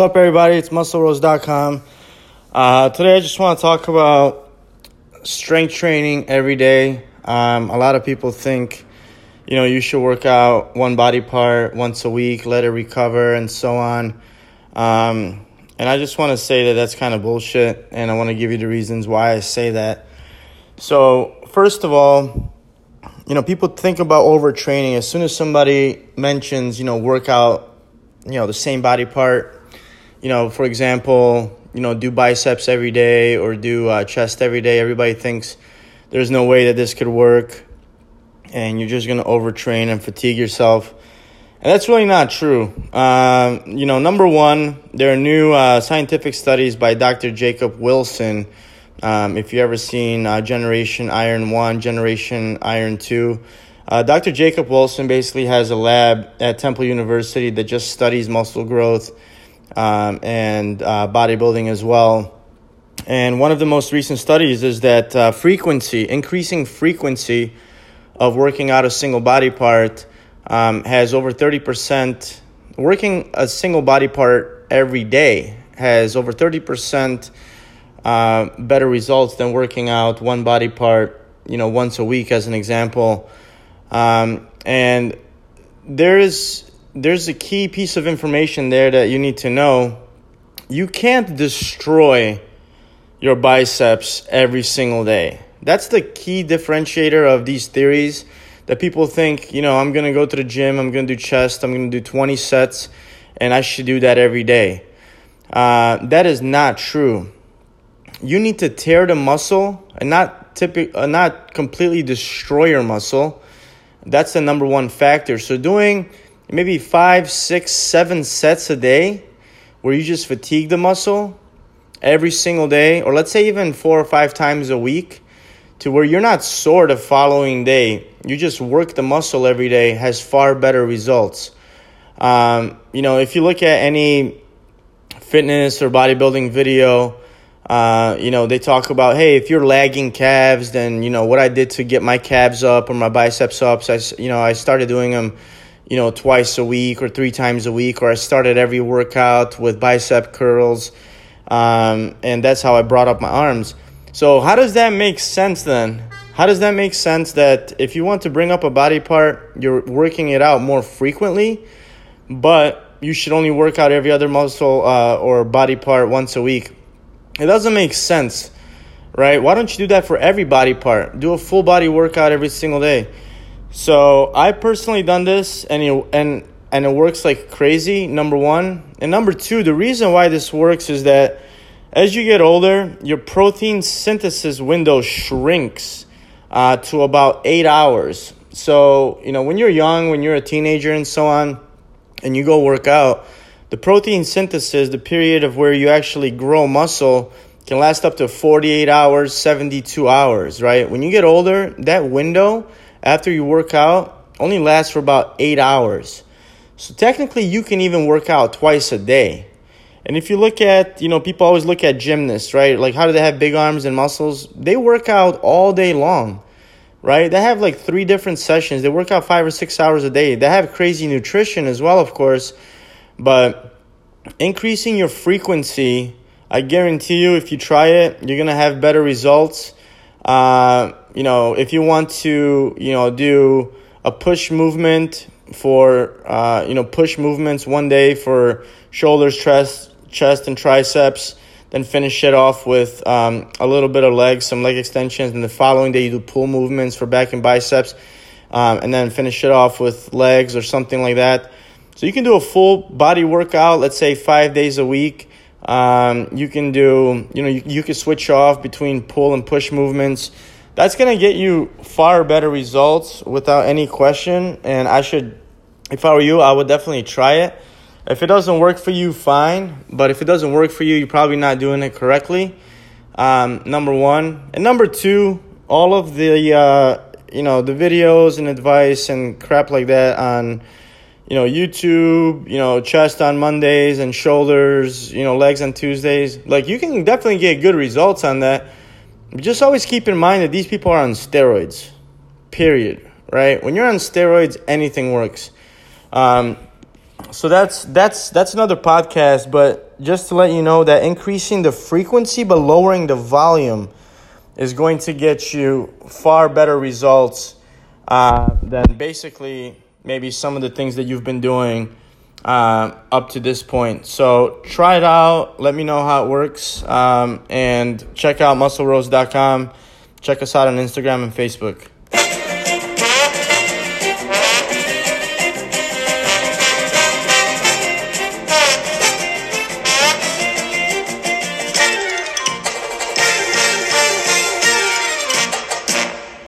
What's up, everybody? It's MuscleRose.com. Uh, today, I just want to talk about strength training every day. Um, a lot of people think, you know, you should work out one body part once a week, let it recover, and so on. Um, and I just want to say that that's kind of bullshit, and I want to give you the reasons why I say that. So, first of all, you know, people think about overtraining as soon as somebody mentions, you know, workout, you know, the same body part you know, for example, you know, do biceps every day or do uh, chest every day, everybody thinks there's no way that this could work and you're just going to overtrain and fatigue yourself. And that's really not true. Um, you know, number one, there are new uh, scientific studies by Dr. Jacob Wilson. Um, if you've ever seen uh, Generation Iron 1, Generation Iron 2, uh, Dr. Jacob Wilson basically has a lab at Temple University that just studies muscle growth um, and uh, bodybuilding as well. And one of the most recent studies is that uh, frequency, increasing frequency of working out a single body part um, has over 30%, working a single body part every day has over 30% uh, better results than working out one body part, you know, once a week as an example. Um, and there is there's a key piece of information there that you need to know. You can't destroy your biceps every single day. That's the key differentiator of these theories that people think, you know, I'm going to go to the gym, I'm going to do chest, I'm going to do 20 sets, and I should do that every day. Uh, that is not true. You need to tear the muscle and not typic- uh, not completely destroy your muscle. That's the number one factor. So doing maybe five, six, seven sets a day where you just fatigue the muscle every single day, or let's say even four or five times a week, to where you're not sore the following day. You just work the muscle every day has far better results. Um, you know, if you look at any fitness or bodybuilding video, uh, you know, they talk about, hey, if you're lagging calves, then, you know, what I did to get my calves up or my biceps up, so I, you know, I started doing them you know, twice a week or three times a week, or I started every workout with bicep curls. Um, and that's how I brought up my arms. So, how does that make sense then? How does that make sense that if you want to bring up a body part, you're working it out more frequently, but you should only work out every other muscle uh, or body part once a week? It doesn't make sense, right? Why don't you do that for every body part? Do a full body workout every single day. So I personally done this, and it, and and it works like crazy. Number one, and number two, the reason why this works is that as you get older, your protein synthesis window shrinks uh, to about eight hours. So you know when you're young, when you're a teenager, and so on, and you go work out, the protein synthesis, the period of where you actually grow muscle, can last up to 48 hours, 72 hours. Right? When you get older, that window after you work out only lasts for about eight hours. So technically, you can even work out twice a day. And if you look at, you know, people always look at gymnasts, right? Like, how do they have big arms and muscles? They work out all day long, right? They have like three different sessions. They work out five or six hours a day. They have crazy nutrition as well, of course. But increasing your frequency, I guarantee you, if you try it, you're going to have better results. Uh, you know, if you want to, you know, do a push movement for, uh, you know, push movements one day for shoulders, chest, chest, and triceps, then finish it off with um, a little bit of legs, some leg extensions, and the following day you do pull movements for back and biceps, um, and then finish it off with legs or something like that. So you can do a full body workout, let's say five days a week. Um, you can do, you know, you, you can switch off between pull and push movements that's going to get you far better results without any question. And I should, if I were you, I would definitely try it. If it doesn't work for you, fine. But if it doesn't work for you, you're probably not doing it correctly. Um, number one. And number two, all of the, uh, you know, the videos and advice and crap like that on, you know, YouTube, you know, chest on Mondays and shoulders, you know, legs on Tuesdays. Like, you can definitely get good results on that just always keep in mind that these people are on steroids, period, right? When you're on steroids, anything works. Um, so that's that's that's another podcast. But just to let you know that increasing the frequency but lowering the volume is going to get you far better results uh, than basically maybe some of the things that you've been doing uh, up to this point. So try it out. Let me know how it works. Um, and check out musclerose.com. Check us out on Instagram and Facebook.